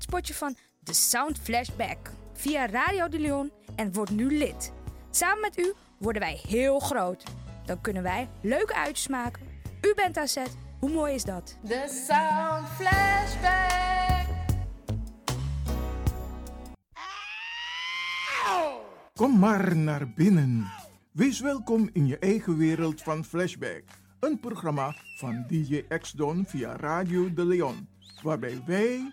het spotje van The Sound Flashback via Radio de Leon en word nu lid. Samen met u worden wij heel groot. Dan kunnen wij leuke uitjes maken. U bent aan zet. Hoe mooi is dat? The Sound Flashback. Kom maar naar binnen. Wees welkom in je eigen wereld van Flashback. Een programma van DJ X-Don via Radio de Leon. Waarbij wij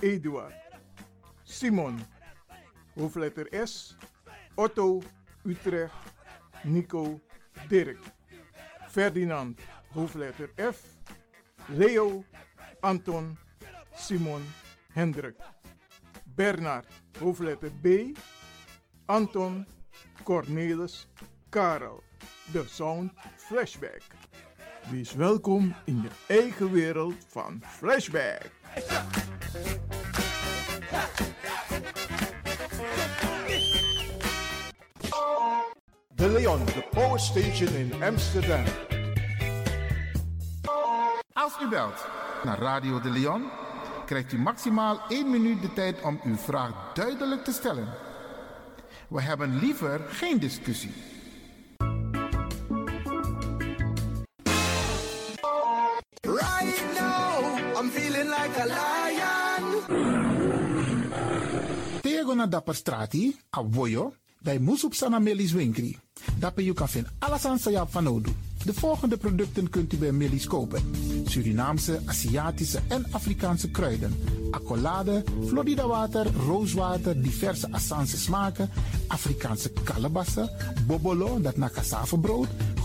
Eduard. Simon, hoofdletter S. Otto, Utrecht. Nico, Dirk. Ferdinand, hoofdletter F. Leo, Anton, Simon, Hendrik. Bernard, hoofdletter B. Anton, Cornelis, Karel. De Sound Flashback. Wees welkom in je eigen wereld van Flashback. De Leon, de Power Station in Amsterdam. Als u belt naar Radio de Leon, krijgt u maximaal 1 minuut de tijd om uw vraag duidelijk te stellen. We hebben liever geen discussie. Na dapper strati, a voyo, bij Moesop Sana Melis Winkri. Dapper you kan vinden alles aan van Odu. De volgende producten kunt u bij Melis kopen. Surinaamse, Aziatische en Afrikaanse kruiden. Accolade, Florida water, rooswater, diverse Assange smaken. Afrikaanse kalebassen, bobolo, dat na cassavebrood.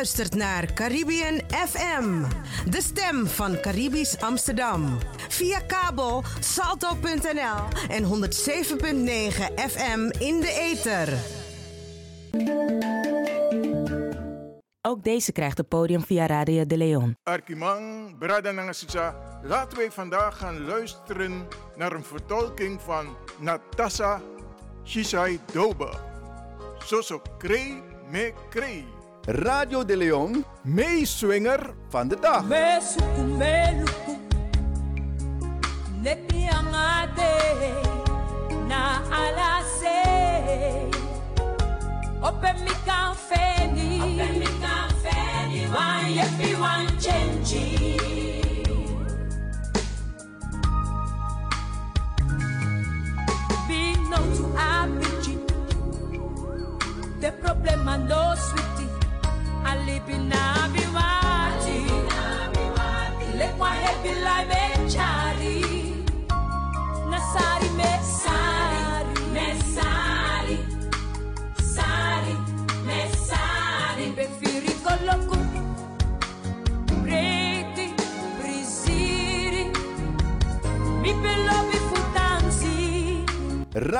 Luistert naar Caribbean FM, de stem van Caribisch Amsterdam. Via kabel salto.nl en 107.9 FM in de ether. Ook deze krijgt het podium via Radio de Leon. Arkimang, Brada Nangasisa, laten wij vandaag gaan luisteren naar een vertolking van Natasha Shisai Dobe. Soso Kree me Kree. Radio de Leon Meeswinger van de dag. Mesuku meluku Nepi angade Na alase Open mi kan feni Open mi kan feni Wan yepi wan chenji Be no to abiji The problem I no sweetie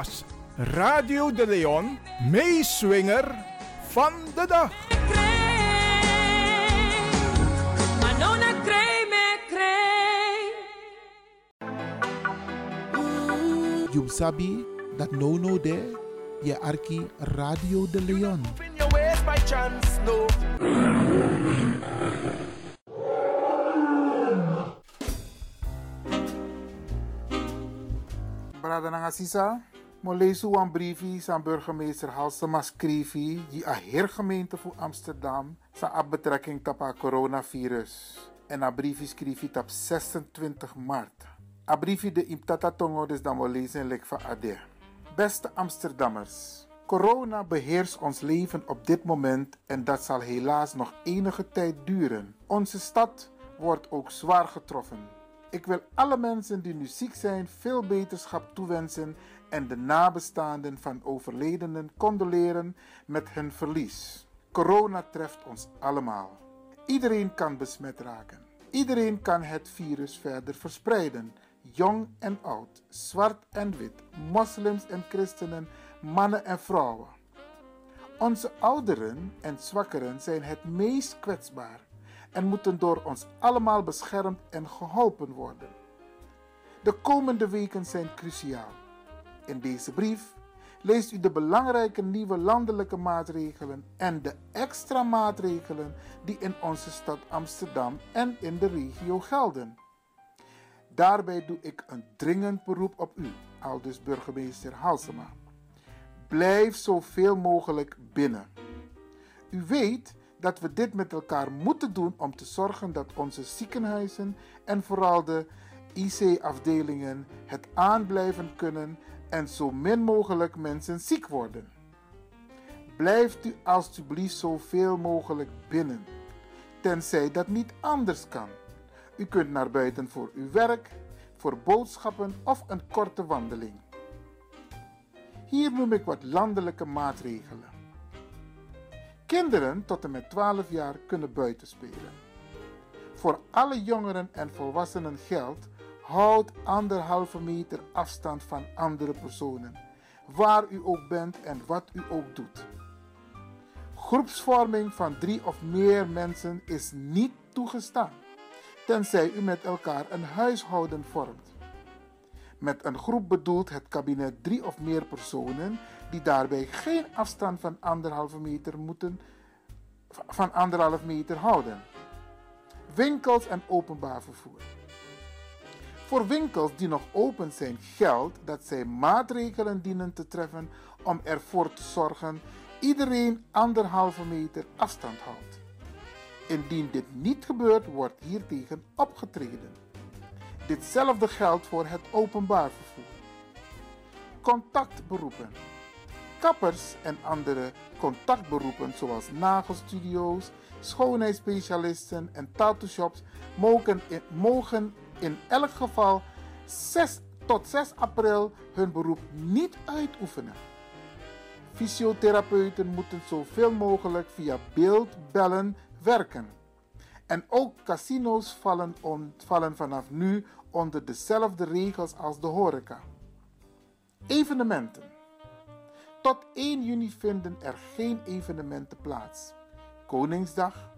was Radio de Leon, meeswinger van de dag. You sabi dat no no de je arki Radio de Leon. Brada Nangasisa, mo lees een briefie aan burgemeester Halsema schreefie die a heer gemeente voor Amsterdam a betrekking op het coronavirus. En a briefie schreef op 26 maart. A briefie de imtata tongo dan mo lezen lek van ade. Beste Amsterdammers, corona beheerst ons leven op dit moment en dat zal helaas nog enige tijd duren. Onze stad wordt ook zwaar getroffen. Ik wil alle mensen die nu ziek zijn veel beterschap toewensen en de nabestaanden van overledenen condoleren met hun verlies. Corona treft ons allemaal. Iedereen kan besmet raken. Iedereen kan het virus verder verspreiden. Jong en oud, zwart en wit, moslims en christenen, mannen en vrouwen. Onze ouderen en zwakkeren zijn het meest kwetsbaar en moeten door ons allemaal beschermd en geholpen worden. De komende weken zijn cruciaal. In deze brief leest u de belangrijke nieuwe landelijke maatregelen en de extra maatregelen die in onze stad Amsterdam en in de regio gelden. Daarbij doe ik een dringend beroep op u, aldus burgemeester Halsema. Blijf zoveel mogelijk binnen. U weet dat we dit met elkaar moeten doen om te zorgen dat onze ziekenhuizen en vooral de IC-afdelingen het aanblijven kunnen en zo min mogelijk mensen ziek worden. Blijft u alstublieft zoveel mogelijk binnen, tenzij dat niet anders kan. U kunt naar buiten voor uw werk, voor boodschappen of een korte wandeling. Hier noem ik wat landelijke maatregelen. Kinderen tot en met 12 jaar kunnen buiten spelen. Voor alle jongeren en volwassenen geldt: houd anderhalve meter afstand van andere personen, waar u ook bent en wat u ook doet. Groepsvorming van drie of meer mensen is niet toegestaan, tenzij u met elkaar een huishouden vormt. Met een groep bedoelt het kabinet drie of meer personen die daarbij geen afstand van anderhalve meter moeten van anderhalf meter houden. Winkels en openbaar vervoer. Voor winkels die nog open zijn geldt dat zij maatregelen dienen te treffen om ervoor te zorgen iedereen anderhalve meter afstand houdt. Indien dit niet gebeurt, wordt hiertegen opgetreden. Ditzelfde geldt voor het openbaar vervoer. Contactberoepen. Kappers en andere contactberoepen zoals nagelstudio's, schoonheidsspecialisten en tattoo-shops mogen in, mogen in elk geval 6 tot 6 april hun beroep niet uitoefenen. Fysiotherapeuten moeten zoveel mogelijk via beeldbellen werken. En ook casino's vallen, vallen vanaf nu onder dezelfde regels als de horeca. Evenementen. Tot 1 juni vinden er geen evenementen plaats. Koningsdag,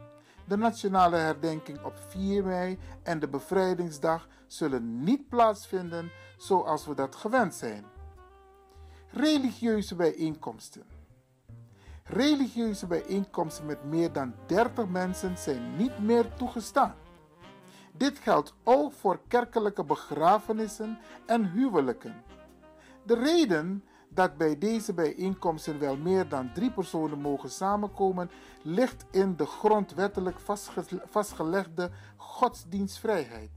de nationale herdenking op 4 mei en de bevrijdingsdag zullen niet plaatsvinden zoals we dat gewend zijn. Religieuze bijeenkomsten. Religieuze bijeenkomsten met meer dan 30 mensen zijn niet meer toegestaan. Dit geldt ook voor kerkelijke begrafenissen en huwelijken. De reden dat bij deze bijeenkomsten wel meer dan drie personen mogen samenkomen, ligt in de grondwettelijk vastgelegde godsdienstvrijheid.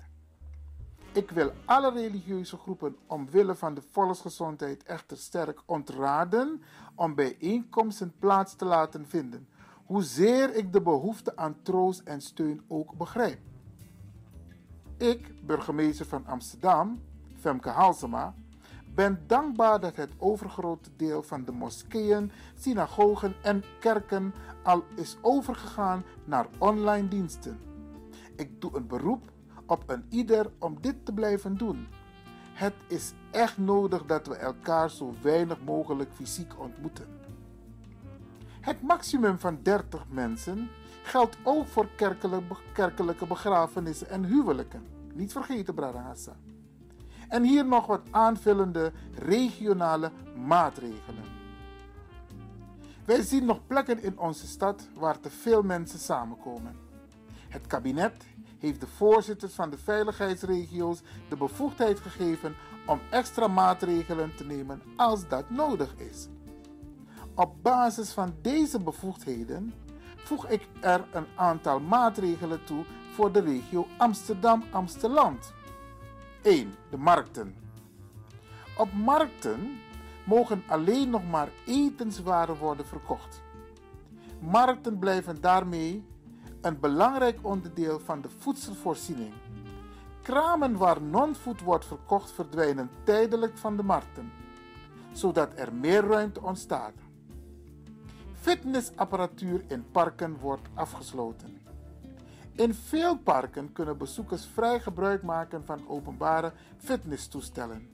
Ik wil alle religieuze groepen omwille van de volksgezondheid echter sterk ontraden om bijeenkomsten plaats te laten vinden, hoezeer ik de behoefte aan troost en steun ook begrijp. Ik, burgemeester van Amsterdam, Femke Halsema, ben dankbaar dat het overgrote deel van de moskeeën, synagogen en kerken al is overgegaan naar online diensten. Ik doe een beroep op een ieder om dit te blijven doen. Het is echt nodig dat we elkaar zo weinig mogelijk fysiek ontmoeten. Het maximum van 30 mensen geldt ook voor kerkelijke, begrafenissen en huwelijken. Niet vergeten, Bradahassa. En hier nog wat aanvullende regionale maatregelen. Wij zien nog plekken in onze stad waar te veel mensen samenkomen. Het kabinet heeft de voorzitters van de veiligheidsregio's de bevoegdheid gegeven om extra maatregelen te nemen als dat nodig is. Op basis van deze bevoegdheden voeg ik er een aantal maatregelen toe voor de regio Amsterdam-Amsteland. 1. De markten. Op markten mogen alleen nog maar etenswaren worden verkocht. Markten blijven daarmee een belangrijk onderdeel van de voedselvoorziening. Kramen waar non-food wordt verkocht verdwijnen tijdelijk van de markten, zodat er meer ruimte ontstaat. Fitnessapparatuur in parken wordt afgesloten. In veel parken kunnen bezoekers vrij gebruik maken van openbare fitnesstoestellen.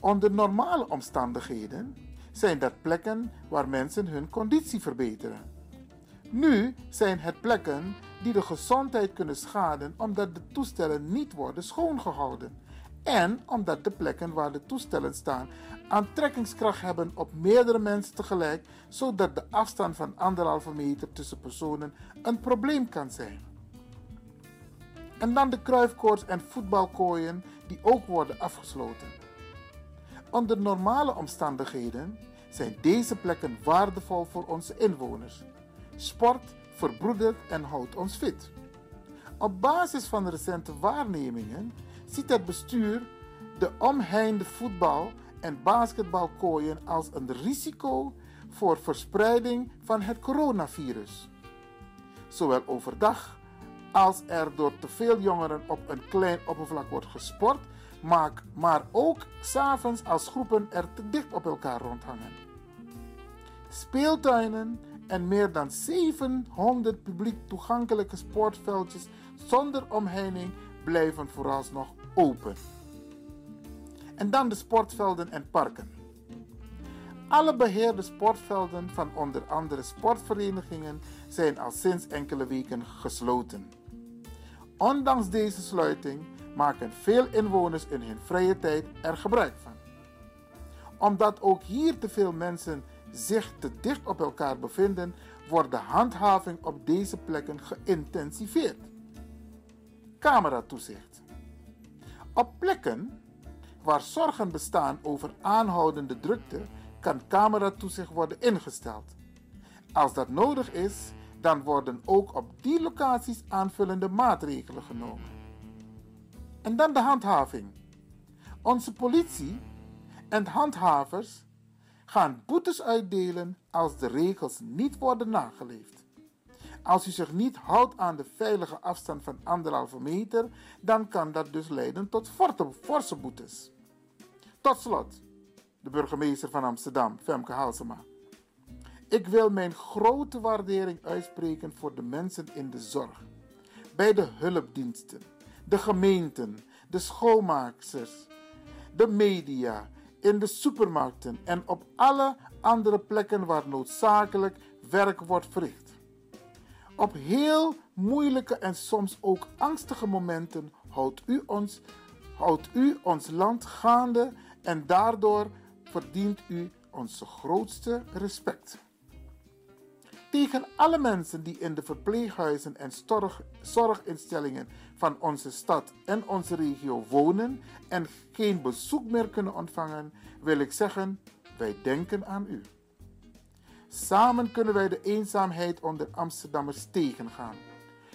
Onder normale omstandigheden zijn dat plekken waar mensen hun conditie verbeteren. Nu zijn het plekken die de gezondheid kunnen schaden omdat de toestellen niet worden schoongehouden. En omdat de plekken waar de toestellen staan aantrekkingskracht hebben op meerdere mensen tegelijk, zodat de afstand van anderhalve meter tussen personen een probleem kan zijn. En dan de kruifkoorts en voetbalkooien die ook worden afgesloten. Onder normale omstandigheden zijn deze plekken waardevol voor onze inwoners. Sport verbroedert en houdt ons fit. Op basis van recente waarnemingen ziet het bestuur de omheinde voetbal- en basketbalkooien als een risico voor verspreiding van het coronavirus. Zowel overdag als er door te veel jongeren op een klein oppervlak wordt gesport, maar ook s'avonds als groepen er te dicht op elkaar rondhangen. Speeltuinen en meer dan 700 publiek toegankelijke sportveldjes zonder omheining blijven vooralsnog open. En dan de sportvelden en parken. Alle beheerde sportvelden van onder andere sportverenigingen zijn al sinds enkele weken gesloten. Ondanks deze sluiting maken veel inwoners in hun vrije tijd er gebruik van. Omdat ook hier te veel mensen zich te dicht op elkaar bevinden, wordt de handhaving op deze plekken geïntensiveerd. Cameratoezicht. Op plekken waar zorgen bestaan over aanhoudende drukte, kan cameratoezicht worden ingesteld. Als dat nodig is, dan worden ook op die locaties aanvullende maatregelen genomen. En dan de handhaving. Onze politie en handhavers gaan boetes uitdelen als de regels niet worden nageleefd. Als u zich niet houdt aan de veilige afstand van anderhalve meter, dan kan dat dus leiden tot forse boetes. Tot slot, de burgemeester van Amsterdam, Femke Halsema. Ik wil mijn grote waardering uitspreken voor de mensen in de zorg, bij de hulpdiensten, de gemeenten, de schoonmaaksters, de media, in de supermarkten en op alle andere plekken waar noodzakelijk werk wordt verricht. Op heel moeilijke en soms ook angstige momenten houdt u ons, houdt u ons land gaande en daardoor verdient u onze grootste respect. Tegen alle mensen die in de verpleeghuizen en zorginstellingen van onze stad en onze regio wonen en geen bezoek meer kunnen ontvangen, wil ik zeggen: wij denken aan u. Samen kunnen wij de eenzaamheid onder Amsterdammers tegengaan.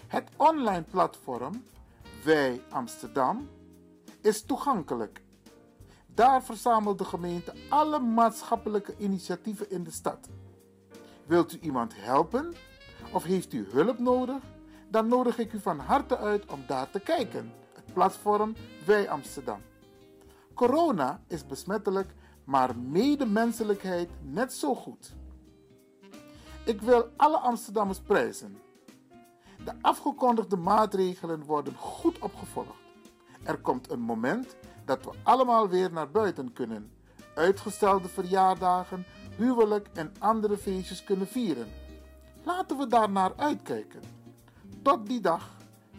Het online platform Wij Amsterdam is toegankelijk. Daar verzamelt de gemeente alle maatschappelijke initiatieven in de stad. Wilt u iemand helpen of heeft u hulp nodig? Dan nodig ik u van harte uit om daar te kijken. Het platform Wij Amsterdam. Corona is besmettelijk, maar medemenselijkheid net zo goed. Ik wil alle Amsterdammers prijzen. De afgekondigde maatregelen worden goed opgevolgd. Er komt een moment dat we allemaal weer naar buiten kunnen, uitgestelde verjaardagen, huwelijk en andere feestjes kunnen vieren. Laten we daarnaar uitkijken. Tot die dag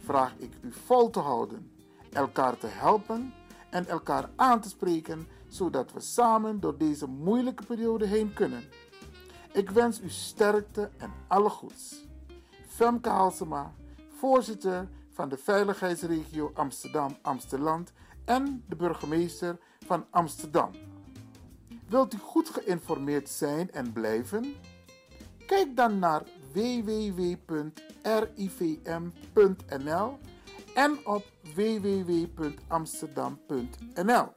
vraag ik u vol te houden, elkaar te helpen en elkaar aan te spreken, zodat we samen door deze moeilijke periode heen kunnen. Ik wens u sterkte en alle goeds. Femke Halsema, voorzitter van de Veiligheidsregio Amsterdam-Amsteland en de burgemeester van Amsterdam. Wilt u goed geïnformeerd zijn en blijven? Kijk dan naar www.rivm.nl en op www.amsterdam.nl.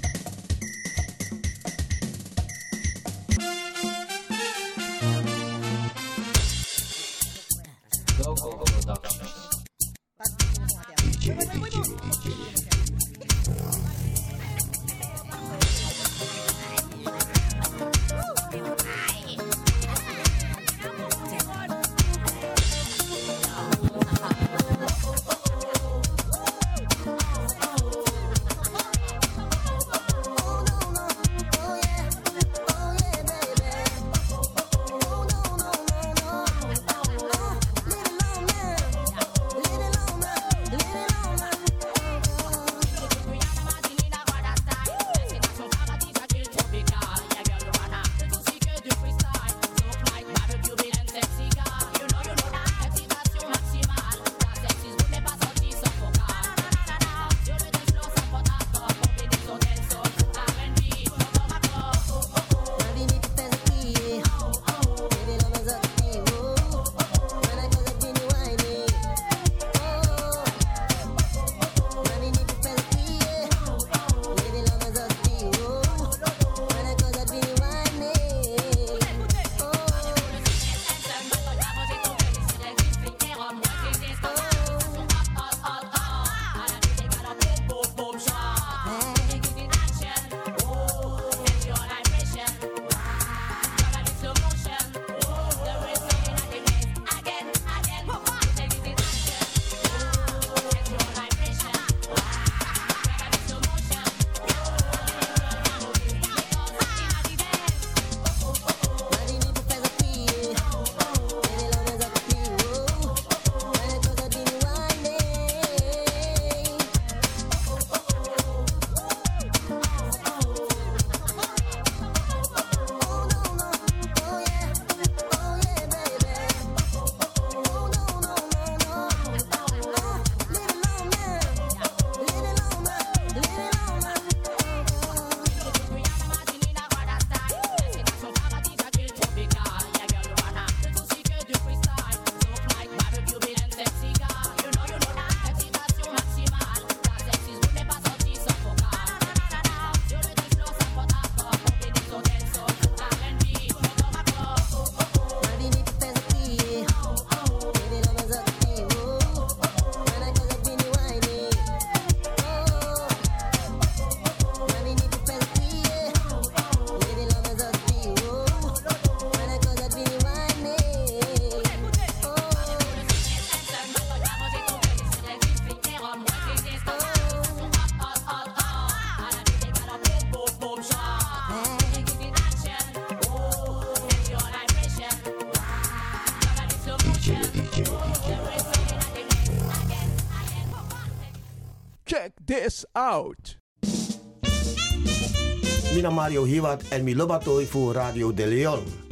Mario Hiwat en mi lobatoi voor Radio De Leon.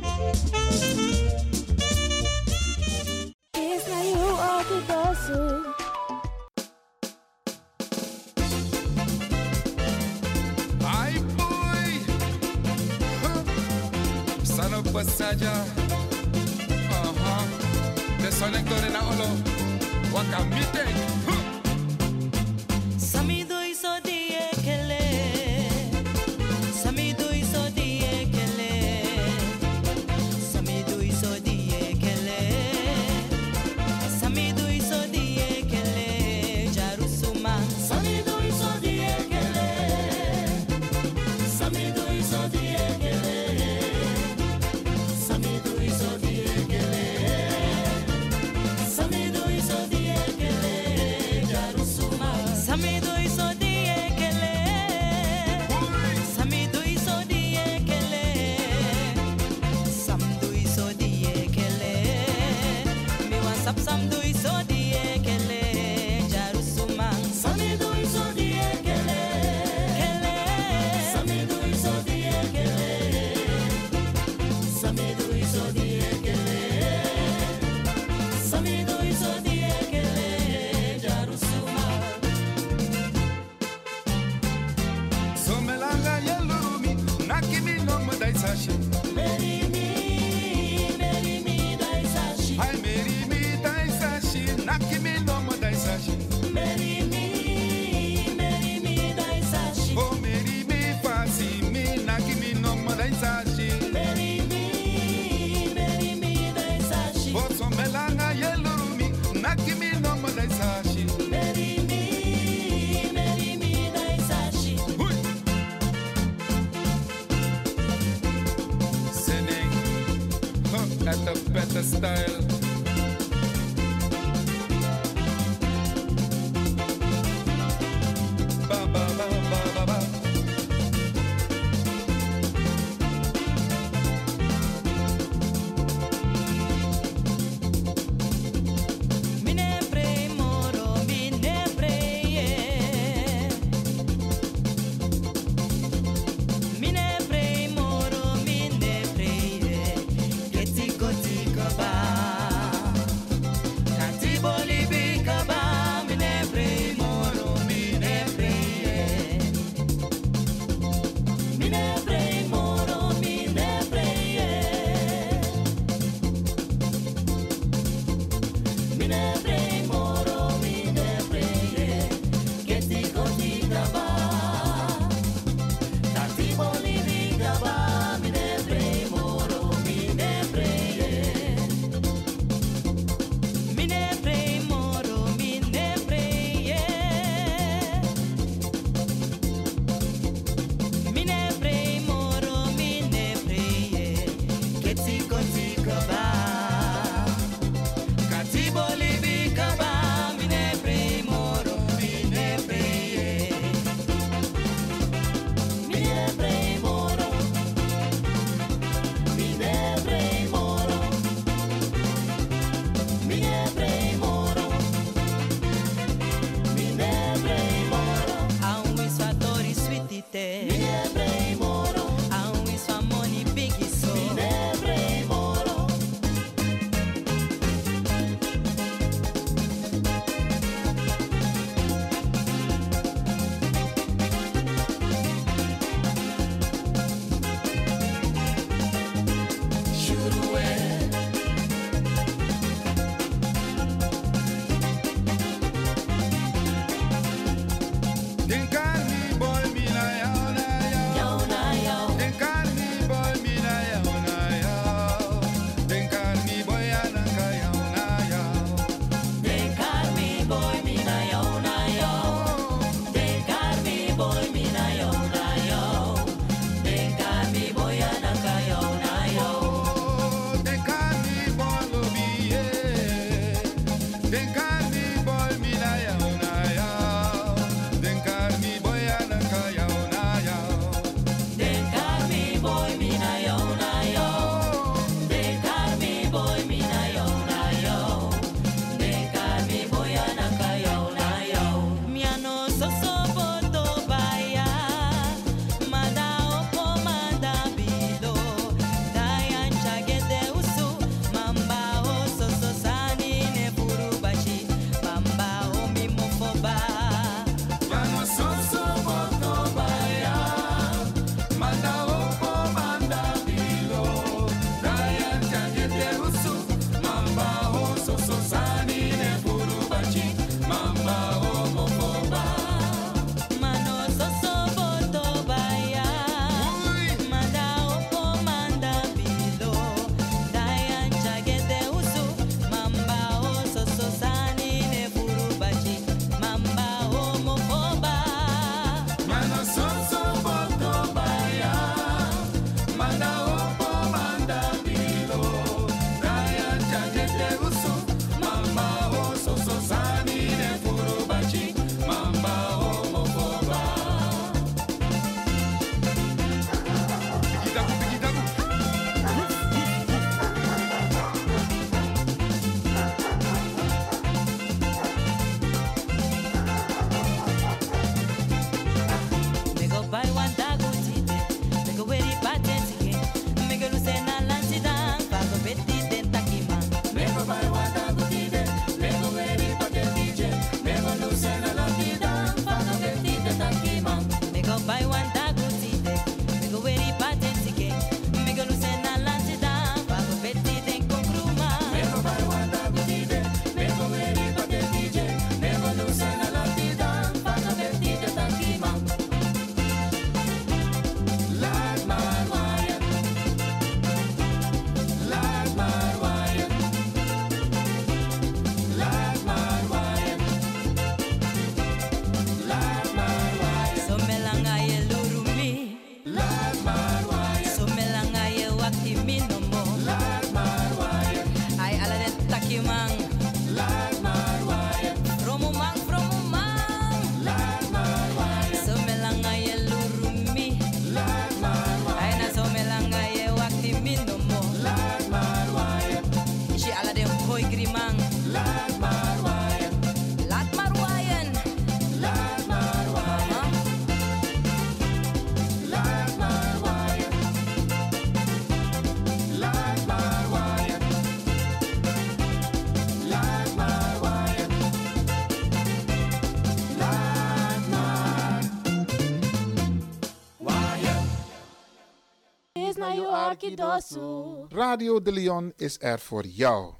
Kidosu. Radio de Leon is er voor jou.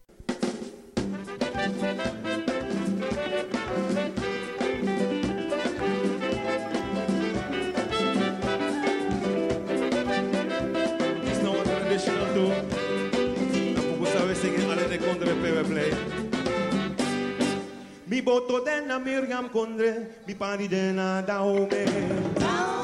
Mi boto dena Miriam Kondre, mi pani dena Daome. Daome.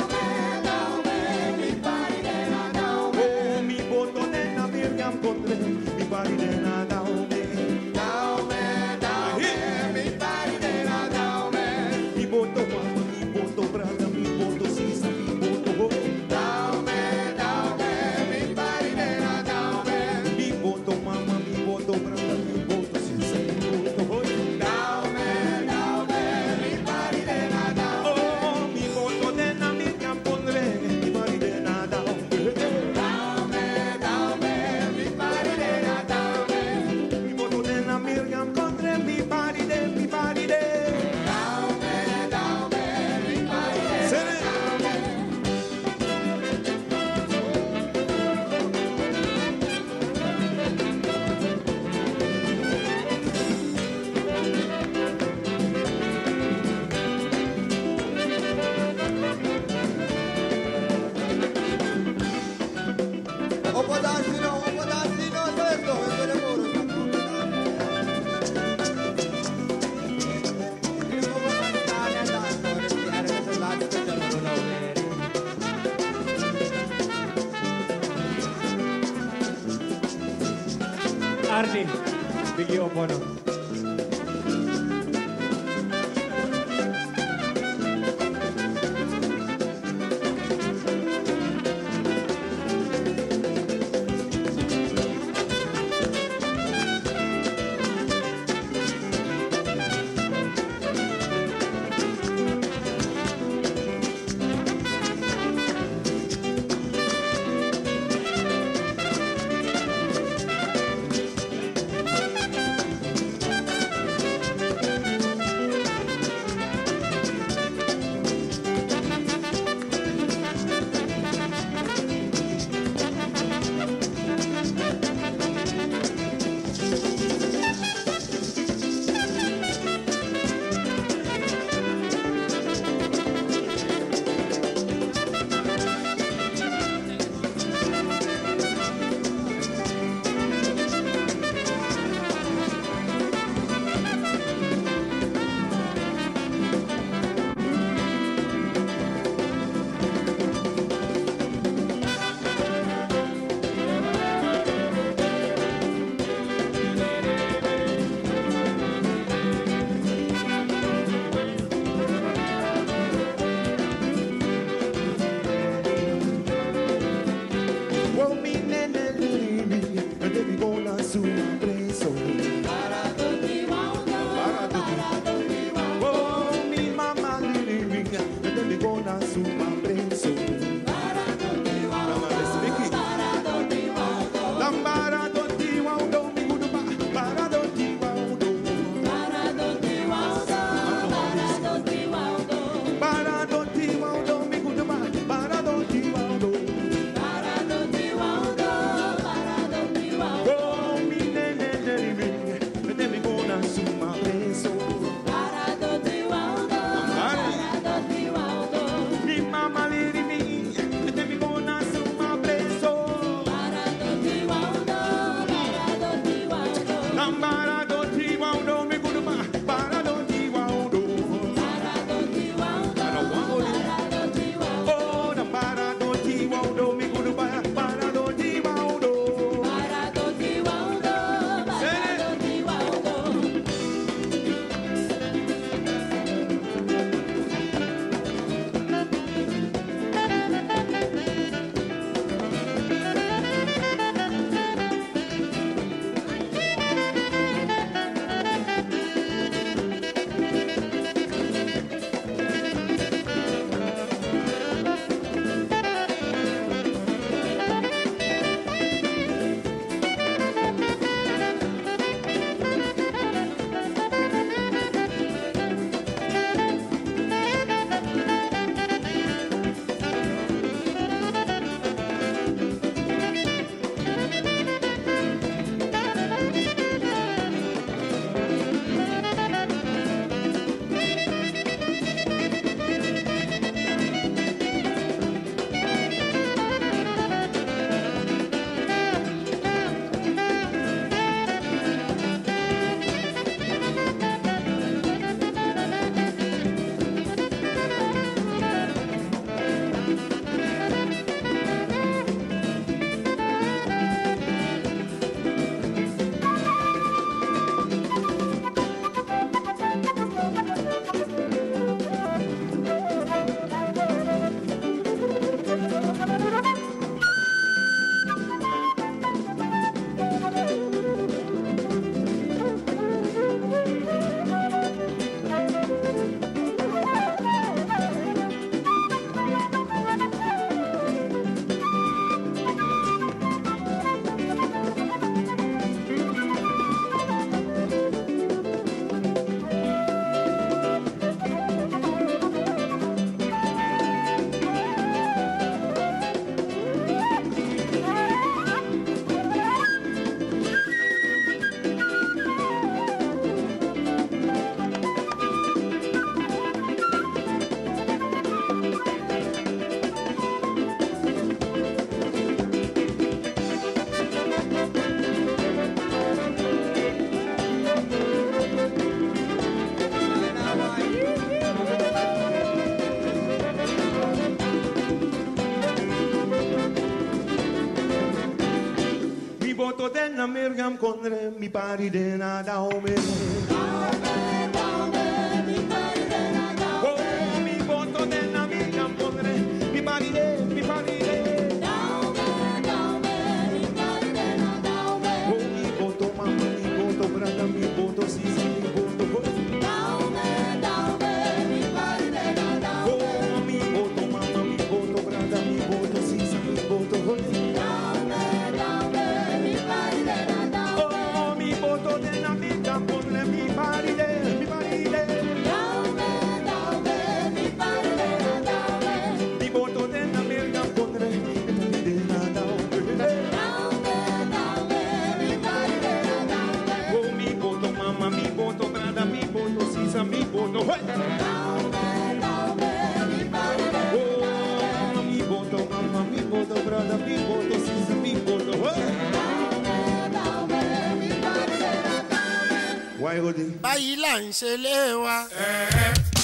am contra mi pari de nada o menos.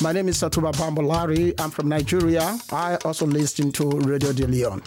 My name is Satuba Bambolari. I'm from Nigeria. I also listen to Radio De Leon.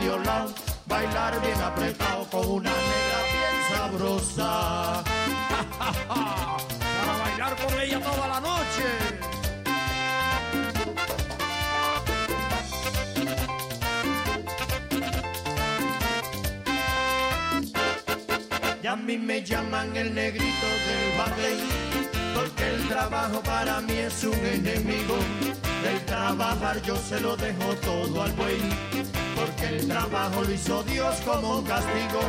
Medio lado. Bailar bien apretado con una negra bien sabrosa. Para bailar con ella toda la noche. Y a mí me llaman el negrito del ballet, porque el trabajo para mí es un enemigo. El trabajar yo se lo dejo todo al buey, porque el trabajo lo hizo Dios como castigo.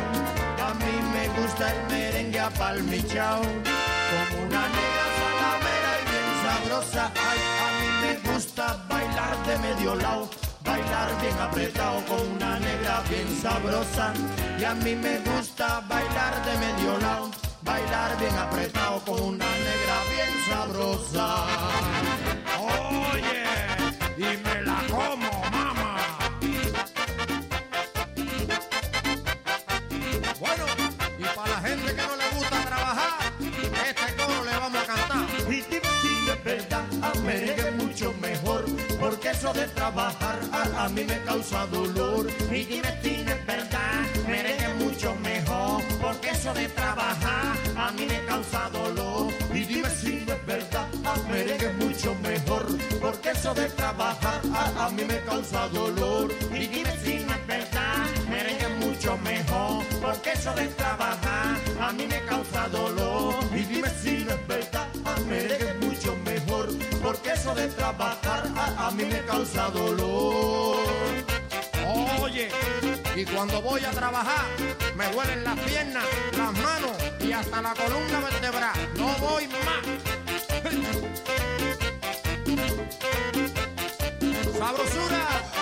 A mí me gusta el merengue apalmichao, como una negra salamera y bien sabrosa. Ay, a mí me gusta bailar de medio lado. Bailar bien apretado con una negra bien sabrosa. Y a mí me gusta bailar de medio lado. Bailar bien apretado con una negra bien sabrosa. Oye, es mucho mejor, porque eso de trabajar a, a mí me causa dolor. Y dime si es verdad, merengue mucho mejor, porque eso de trabajar a mí me causa dolor. Y dime si no es verdad, a mucho mejor, porque eso de trabajar a, a mí me causa dolor. Y dime si no es verdad, merengue es mucho mejor, porque eso de trabajar a mí me causa dolor. Y dime si no es verdad, a merengue de trabajar a, a mí me causa dolor. Oye, y cuando voy a trabajar me duelen las piernas, las manos y hasta la columna vertebral. No voy más. Sabrosura.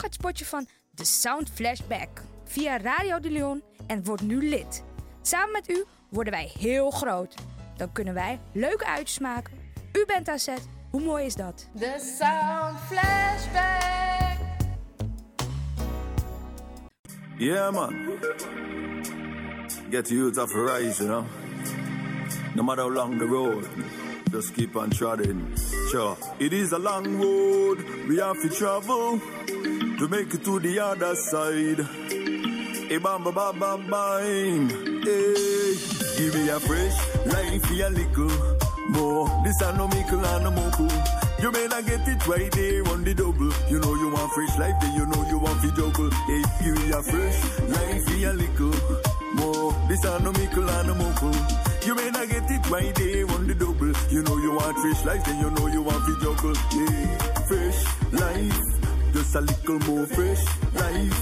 Volg het spotje van de Sound Flashback via Radio de Leon en word nu lid. Samen met u worden wij heel groot. Dan kunnen wij leuke uitjes maken. U bent aan zet. Hoe mooi is dat? De Sound Flashback. Yeah, man. Get the youth of rise, you know. No matter how long the road, just keep on trotting. Sure, it is a long road we have to travel to make it to the other side. Hey, bam, bam, bam, bam, bam. Hey, give me a fresh life, a little more. This I no mickle and no moku. You may not get it right there on the double. You know you want fresh life, then you know you want the juggle. Hey, give me a fresh life, a little more. This I no mickle and no moku. You may not get it right there on the double. You know you want fresh life, then you know you want the juggle. Yeah, fresh life, just a little more fresh life.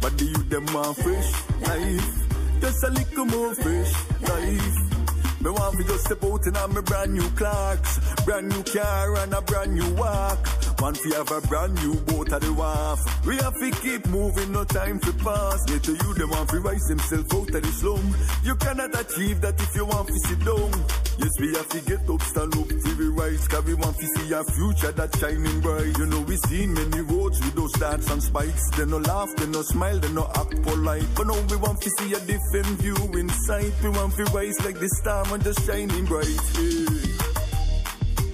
But the youth them want fresh life, just a little more fresh life. Me want me just step out in a me brand new clocks, brand new car and a brand new walk. Want to have a brand new boat at the wharf. We have to keep moving, no time to pass. Yet to you, them want to rise themselves out of the slum. You cannot achieve that if you want to sit down. Yes, we have to get up, stand up, we rise. Cause we want to see a future that's shining bright. You know, we seen many roads with those darts and spikes. They no laugh, they no smile, they no act polite. But now we want to see a different view inside. We want to rise like the star and just shining bright. Yeah.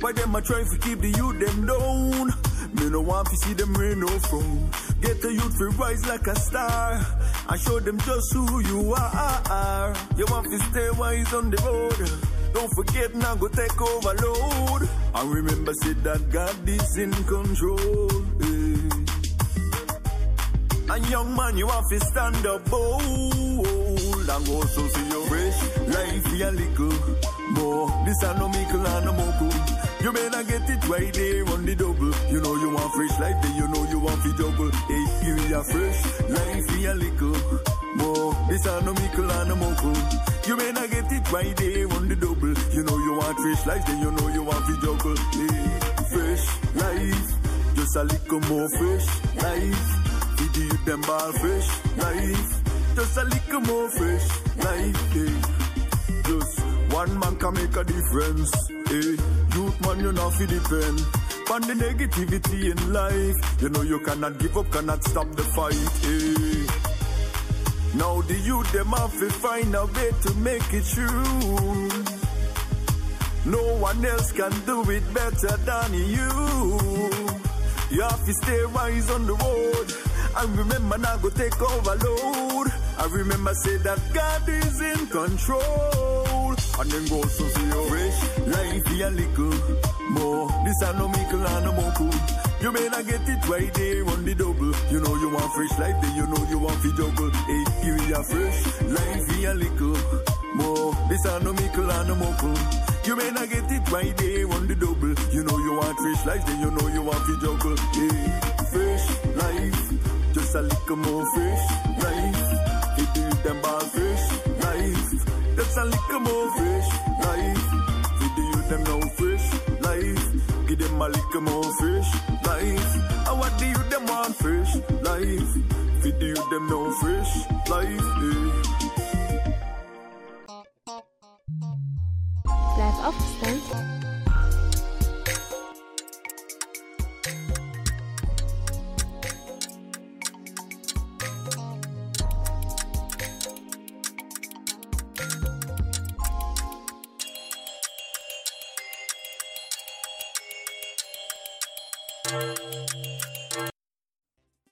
Why them a try to keep the youth them down? Me no want to see them rain no from. Get the youth to rise like a star. I show them just who you are. You want to stay wise on the road. Don't forget now go take overload. And remember say that God is in control. eh. And young man, you have to stand up bold and also see your fresh life a little more. This I no mickle and no moku. You not get it right there on the double. You know you want fresh life, then you know you want the double. Hey, give me a fresh life a little more. This I no mickle and no moku. You may not get it right there on the double. You know you want fresh life, then you know you want the double. Hey, fresh life, Just a little more fresh life. Feed the youth them ball fresh life. Just a little more fresh life. eh. Just one man can make a difference. Eh. Man, you not feel depend. On the negativity in life, you know you cannot give up, cannot stop the fight. Eh. Now the youth them have to find a way to make it true. No one else can do it better than you. You have to stay wise on the road. And remember now go take overload. I remember say that God is in control. And then go so your fresh life a little more. This I no mickle and no more cool. You may not get it right there on the double. You know you want fresh life, then you know you want to juggle. Hey, give me a fresh life a little more. This I no mickle and no more cool. You may not get it right there on the double. You know you want fresh life, then you know you want to juggle. Hey, fresh life, just a little more fresh life. It do them ball fresh life, lights and lick them more fresh life. Feed the youth them now fresh life. Give them a lick fresh life. I want the youth them want fresh life. Feed the youth them now fresh life. Yeah. Blijf